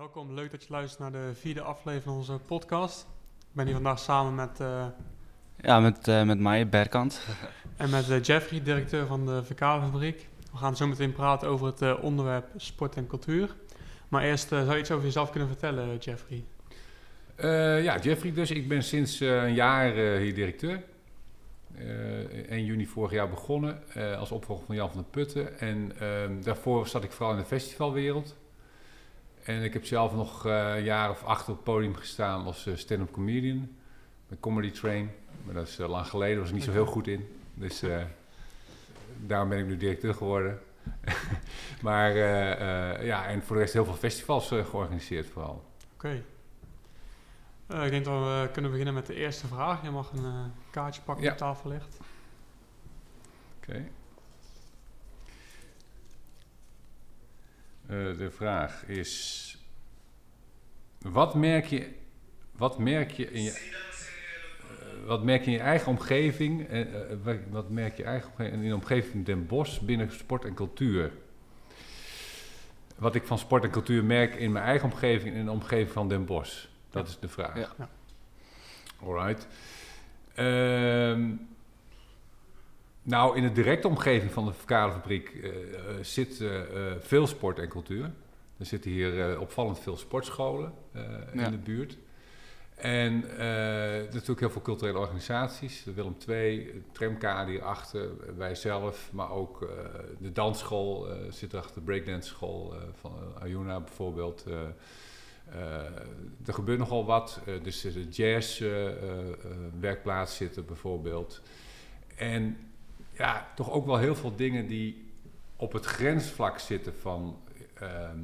welkom. Leuk dat je luistert naar de vierde aflevering van onze podcast. Ik ben hier vandaag samen met, uh, Ja, met, eh, met mij, Berkant. en met eh, Jeffrey, directeur van de Verkalenfabriek. We gaan zo meteen praten over het eh, onderwerp sport en cultuur. Maar eerst, eh, zou je iets over jezelf kunnen vertellen, Jeffrey? Eh, ja, Jeffrey dus. Ik ben sinds eh, een jaar eh, hier directeur. Eh 1 juni vorig jaar begonnen eh, als opvolger van Jan van der Putten. En ehm, daarvoor zat ik vooral in de festivalwereld. En ik heb zelf nog eh, een jaar of acht op het podium gestaan als eh, stand-up comedian. Bij Comedy Train. Maar dat is eh, lang geleden, daar was ik niet zo heel goed in. Dus daarom ben ik nu directeur geworden. maar ja, en voor de rest heel veel festivals georganiseerd vooral. Oké. Ik denk dat we kunnen beginnen met de eerste vraag. Je mag een kaartje pakken Ja. op tafel ligt. Oké. Eh, de vraag is: wat merk je, wat merk je in je, eh, wat merk je in je eigen omgeving, eh, wat, merk je eigen omgeving, in de omgeving Den Bosch binnen sport en cultuur? Wat ik van sport en cultuur merk in mijn eigen omgeving en in de omgeving van Den Bosch. Dat is de vraag. Ja. Ja. Alright. Ehm, nou, in de directe omgeving van de Verkalenfabriek eh, eh, zit eh, veel sport en cultuur. Er zitten hier opvallend veel sportscholen Ja. in de buurt. En natuurlijk heel veel culturele organisaties. De Willem II, Tramkade hierachter, wij zelf. Maar ook de dansschool zit erachter, de breakdance school eh, van Ayuna bijvoorbeeld. er gebeurt nogal wat. Dus de jazz eh, eh, eh, werkplaats zitten bijvoorbeeld. En ja, toch ook wel heel veel dingen die op het grensvlak zitten van ehm,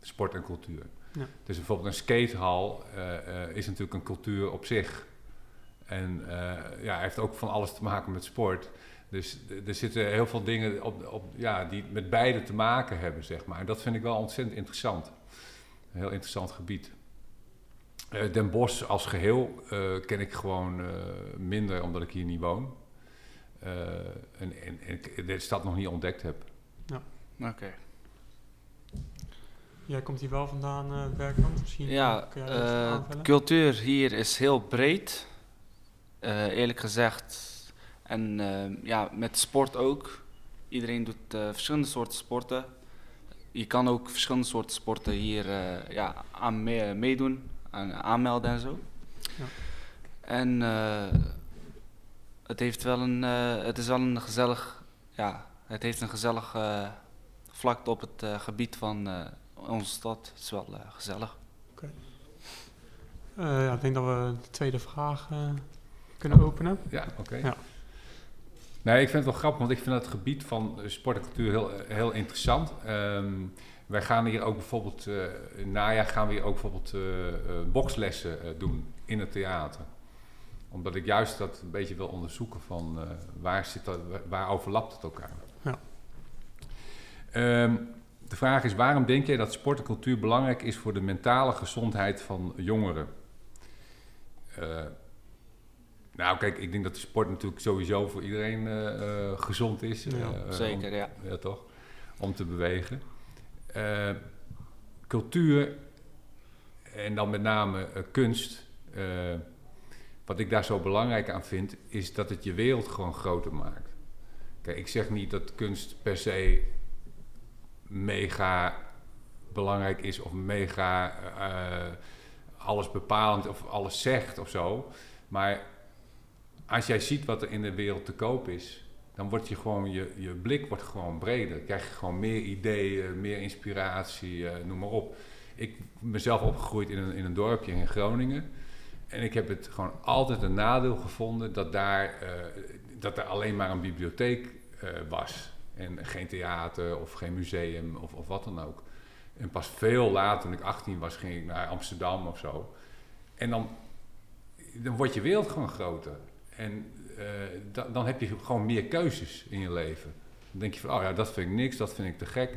sport en cultuur. Ja. Dus bijvoorbeeld een skatehal eh, eh, is natuurlijk een cultuur op zich. En eh, ja, heeft ook van alles te maken met sport. Dus er zitten heel veel dingen op, op, ja, die met beide te maken hebben, zeg maar. En dat vind ik wel ontzettend interessant. Een heel interessant gebied. Den Bosch als geheel eh, ken ik gewoon minder omdat ik hier niet woon. Eh, en, en, de stad nog niet ontdekt heb. Oké. Jij komt hier wel vandaan, eh Bergkant, misschien? Ja, eh, aanvullen? cultuur hier is heel breed, eh, eerlijk gezegd. En ja, met sport ook. Iedereen doet verschillende soorten sporten. Je kan ook verschillende soorten sporten hier eh, ja, aan mee- meedoen, aan, aanmelden en zo. Ja. En eh, het, heeft wel een, eh, het is wel een gezellig, ja, het heeft een gezellig eh, vlakte op het eh, gebied van eh, onze stad. Het is wel eh, gezellig. Eh, ja, ik denk dat we de tweede vraag kunnen openen. Ja, oké. Ja. Nee, ik vind het wel grappig, want ik vind het gebied van sport en cultuur heel, heel interessant. Ehm, wij gaan hier ook bijvoorbeeld, eh in najaar gaan we hier ook bijvoorbeeld eh, eh, bokslessen eh, doen in het theater. Omdat ik juist dat een beetje wil onderzoeken van eh, waar, zit dat, waar- overlapt het elkaar. Ja. Ehm, de vraag is, waarom denk jij dat sport en cultuur belangrijk is voor de mentale gezondheid van jongeren? Eh, nou, kijk, ik denk dat de sport natuurlijk sowieso voor iedereen eh, gezond is. Ja, Zeker, om- ja. ja, toch? Om te bewegen. Eh, cultuur en dan met name kunst. eh, wat ik daar zo belangrijk aan vind, is dat het je wereld gewoon groter maakt. Kijk, ik zeg niet dat kunst per se mega belangrijk is of mega eh, alles bepalend of alles zegt of zo. Maar als jij ziet wat er in de wereld te koop is, dan wordt je gewoon, je, blik wordt gewoon breder. Krijg je gewoon meer ideeën, meer inspiratie, eh, noem maar op. Ik ben zelf opgegroeid in een, in een dorpje in Groningen. En ik heb het gewoon altijd een nadeel gevonden dat daar, eh, dat er alleen maar een bibliotheek eh, was. En geen theater of geen museum of, of wat dan ook. En pas veel later, toen ik 18 was, ging ik naar Amsterdam of zo. En dan, dan wordt je wereld gewoon groter. En da- dan heb je gewoon meer keuzes in je leven. Dan denk je van, oh ja, dat vind ik niks, dat vind ik te gek.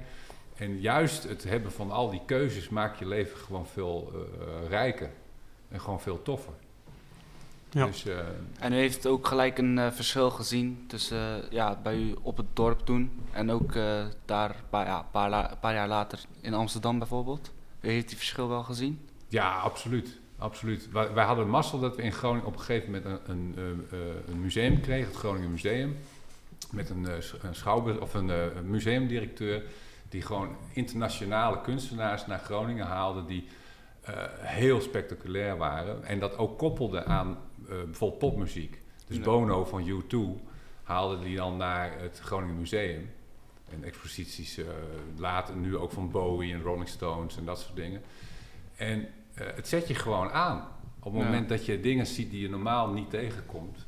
En juist het hebben van al die keuzes maakt je leven gewoon veel rijker. En gewoon veel toffer. Ja. Dus, eh, En u heeft ook gelijk een eh, verschil gezien tussen eh, ja, bij u op het dorp toen en ook eh, daar een paar, ja, paar, la- paar jaar later in Amsterdam bijvoorbeeld. heeft die verschil wel gezien? Ja, absoluut. absoluut. Wij, wij hadden mazzel dat we in Groningen op een gegeven moment een, een, eh, eh, een museum kregen, het Groningen Museum. Met een, een, schouwbe- of een, eh, museumdirecteur die gewoon internationale kunstenaars naar Groningen haalde die heel spectaculair waren. En dat ook koppelde aan eh, bijvoorbeeld popmuziek. Dus. Bono van U2 haalde die dan naar het Groningen Museum. En exposities eh, later, nu ook van Bowie en Rolling Stones en dat soort dingen. En eh, het zet je gewoon aan. Op het Ja. moment dat je dingen ziet die je normaal niet tegenkomt,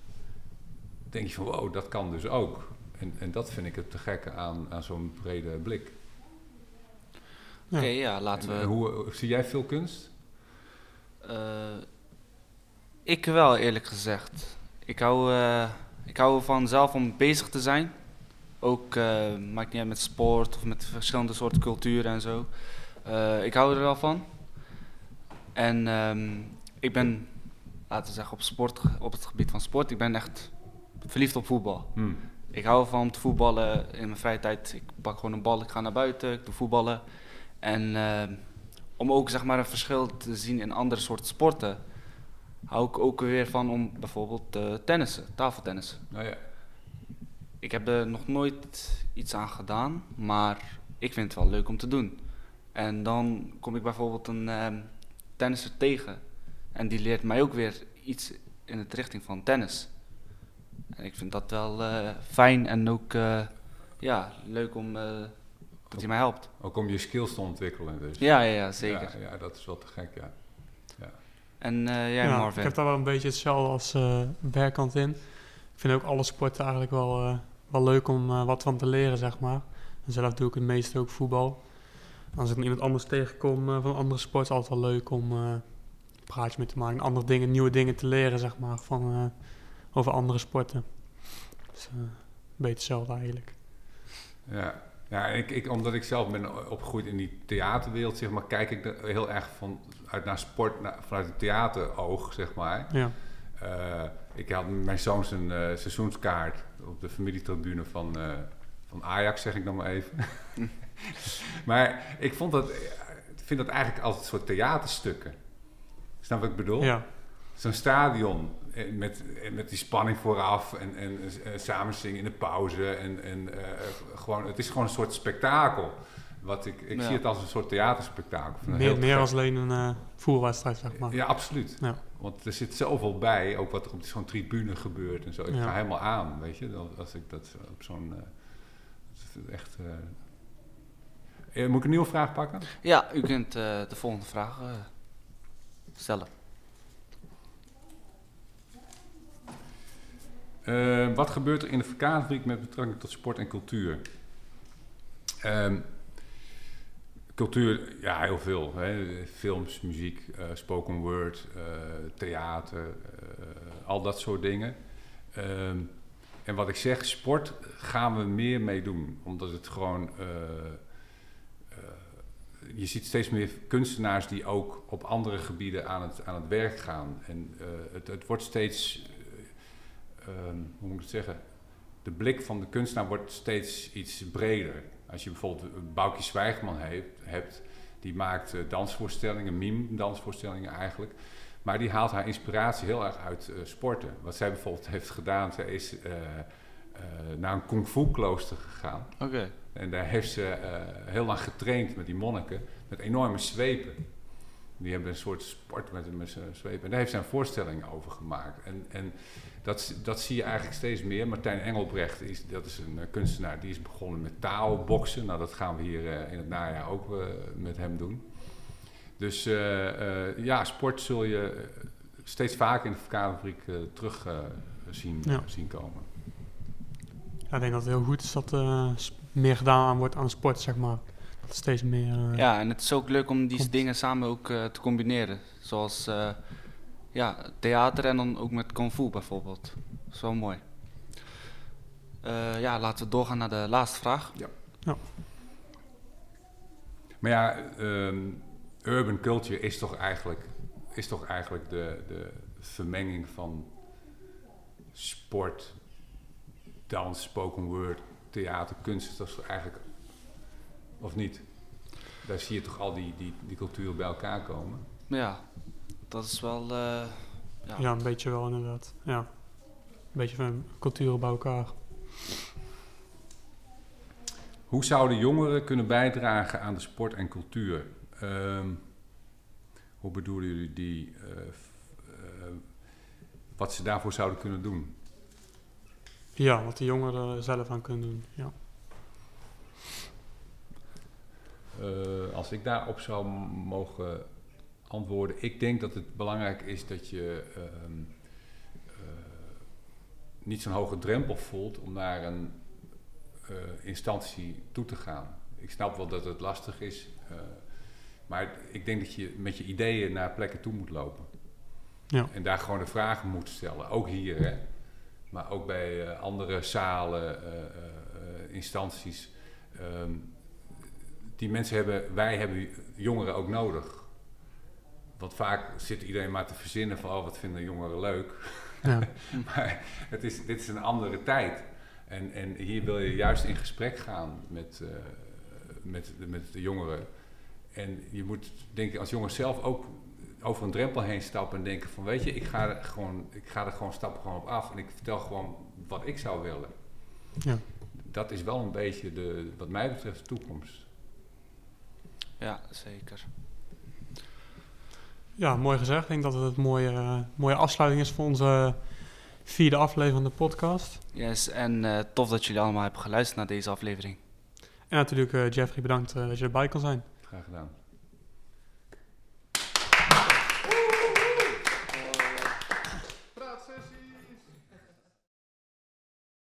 denk je van wow, dat kan dus ook. En, en dat vind ik het te gekke aan, aan zo'n brede blik. Ja. Oké, ja, laten En, we... hoe, zie jij veel kunst? Eh, ik wel, eerlijk gezegd. Ik hou, eh, ik hou ervan zelf om bezig te zijn. Ook, eh, maakt niet uit met sport of met verschillende soorten culturen en zo. Eh, ik hou er wel van. En ehm, ik ben, laten we zeggen, op, sport, op het gebied van sport, ik ben echt verliefd op voetbal. Hm. Ik hou ervan om te voetballen in mijn vrije tijd. Ik pak gewoon een bal, ik ga naar buiten, ik doe voetballen. En ehm, om ook zeg maar, een verschil te zien in andere soorten sporten, hou ik ook weer van om bijvoorbeeld eh tennissen, tafeltennissen. Nou ja, Ik heb er nog nooit iets aan gedaan, maar ik vind het wel leuk om te doen. En dan kom ik bijvoorbeeld een ehm tennisser tegen en die leert mij ook weer iets in de richting van tennis. En ik vind dat wel eh, fijn en ook eh, ja, leuk om eh, dat hij mij helpt. ook om je skills te ontwikkelen. Dus. Ja, ja, ja zeker. Ja, ja, dat is wel te gek, ja. En eh, jij, Ja, Marvin? ik heb daar wel een beetje hetzelfde als eh Berkant in. Ik vind ook alle sporten eigenlijk wel, eh, wel leuk om eh, wat van te leren, zeg maar. En zelf doe ik het meeste ook voetbal. Als ik iemand anders tegenkom van een andere sport, is het altijd wel leuk om eh, een praatje mee te maken. En andere dingen, nieuwe dingen te leren, zeg maar, van, eh, over andere sporten. Dus eh, een beetje hetzelfde eigenlijk. Ja, ja ik, ik, omdat ik zelf ben opgegroeid in die theaterwereld, zeg maar, kijk ik er heel erg van, uit naar sport naar, vanuit het theateroog, zeg maar. Ja, Eh, ik had met mijn zoon zijn eh, seizoenskaart op de familietribune van, eh, van Ajax, zeg ik dan maar even. maar ik vond dat, ik vind dat eigenlijk altijd een soort theaterstukken. Snap wat ik bedoel? ja, Zo'n stadion eh, met, eh, met die spanning vooraf en, en eh, samen zingen in de pauze. En, en eh, gewoon, het is gewoon een soort spektakel. Wat ik, ik Ja. zie het als een soort theaterspektakel. Meer, meer als alleen een eh voerwedstrijd, zeg maar. Ja, absoluut. Ja. Want er zit zoveel bij, ook wat er op zo'n tribune gebeurt en zo. Ik Ja. ga helemaal aan, weet je, als- als ik dat op zo'n... het is echt... eh, eh, moet ik een nieuwe vraag pakken? Ja, u kunt eh, de volgende vraag stellen. Eh, wat gebeurt er in de verkaderfabriek met betrekking tot sport en cultuur? Ehm, cultuur, ja, heel veel. Hè. Films, muziek, eh, spoken word, eh, theater, al dat soort dingen. Ehm, en wat ik zeg, sport gaan we meer mee doen. Omdat het gewoon... je ziet steeds meer kunstenaars die ook op andere gebieden aan het, aan het werk gaan. En het, het wordt steeds hoe moet ik het zeggen? De blik van de kunstenaar wordt steeds iets breder. Als je bijvoorbeeld eh, Boukje Zwijgman heeft, hebt, die maakt eh, dansvoorstellingen, meme-dansvoorstellingen eigenlijk. Maar die haalt haar inspiratie heel erg uit eh, sporten. Wat zij bijvoorbeeld heeft gedaan, zij is naar een kung fu klooster gegaan. Oké. En daar heeft ze heel lang getraind met die monniken, met enorme zwepen. Die hebben een soort sport met, met z'n zwepen. En daar heeft zij een voorstelling over gemaakt. En, en dat, dat zie je eigenlijk steeds meer. Martijn Engelbrecht, is, dat is een eh, kunstenaar, die is begonnen met taalboksen. Nou, dat gaan we hier eh, in het najaar ook eh, met hem doen. Dus ja, sport zul je steeds vaker in de verkaderfabriek terug zien, Ja. zien komen. Ja, ik denk dat het heel goed is dat er meer gedaan aan wordt aan sport, zeg maar. Steeds meer... eh, Ja, en het is ook leuk om die Komt. dingen samen ook eh, te combineren. Zoals eh, ja, theater en dan ook met kung fu bijvoorbeeld. Wel mooi. Eh, ja, laten we doorgaan naar de laatste vraag. Maar ja, ehm, urban culture is toch eigenlijk, is toch eigenlijk de, de vermenging van sport, dans, spoken word, theater, kunst. Dat is eigenlijk, of niet? daar zie je toch al die, die, die culturen bij elkaar komen. Ja, dat is wel... eh, ja. Ja, een beetje wel inderdaad. Ja. Een beetje van culturen bij elkaar. Hoe zouden jongeren kunnen bijdragen aan de sport en cultuur? Ehm, hoe bedoelen jullie die? eh, eh, wat ze daarvoor zouden kunnen doen? Ja, wat de jongeren zelf aan kunnen doen. Ja. Eh, als ik daarop zou mogen antwoorden, ik denk dat het belangrijk is dat je ehm, eh, niet zo'n hoge drempel voelt om naar een eh, instantie toe te gaan. Ik snap wel dat het lastig is, maar ik denk dat je met je ideeën naar plekken toe moet lopen. Ja. En daar gewoon de vragen moet stellen, ook hier, hè? maar ook bij andere zalen, eh, instanties. Ehm, die mensen hebben, wij hebben jongeren ook nodig. Want vaak zit iedereen maar te verzinnen van, oh, wat vinden jongeren leuk. Ja. maar het is, dit is een andere tijd. En, en hier wil je juist in gesprek gaan met, eh, met, de- met de jongeren. En je moet, denk ik, als jongen zelf ook over een drempel heen stappen en denken van, weet je, ik ga er gewoon, ik ga er gewoon stappen gewoon op af en ik vertel gewoon wat ik zou willen. Ja. Dat is wel een beetje de, wat mij betreft, de toekomst. Ja, zeker. ja, mooi gezegd. Ik denk dat het een mooie, mooie afsluiting is voor onze vierde aflevering van de podcast. Yes, en eh, tof dat jullie allemaal hebben geluisterd naar deze aflevering. En natuurlijk eh, Jeffrey, bedankt eh, dat je erbij kon zijn. Graag gedaan.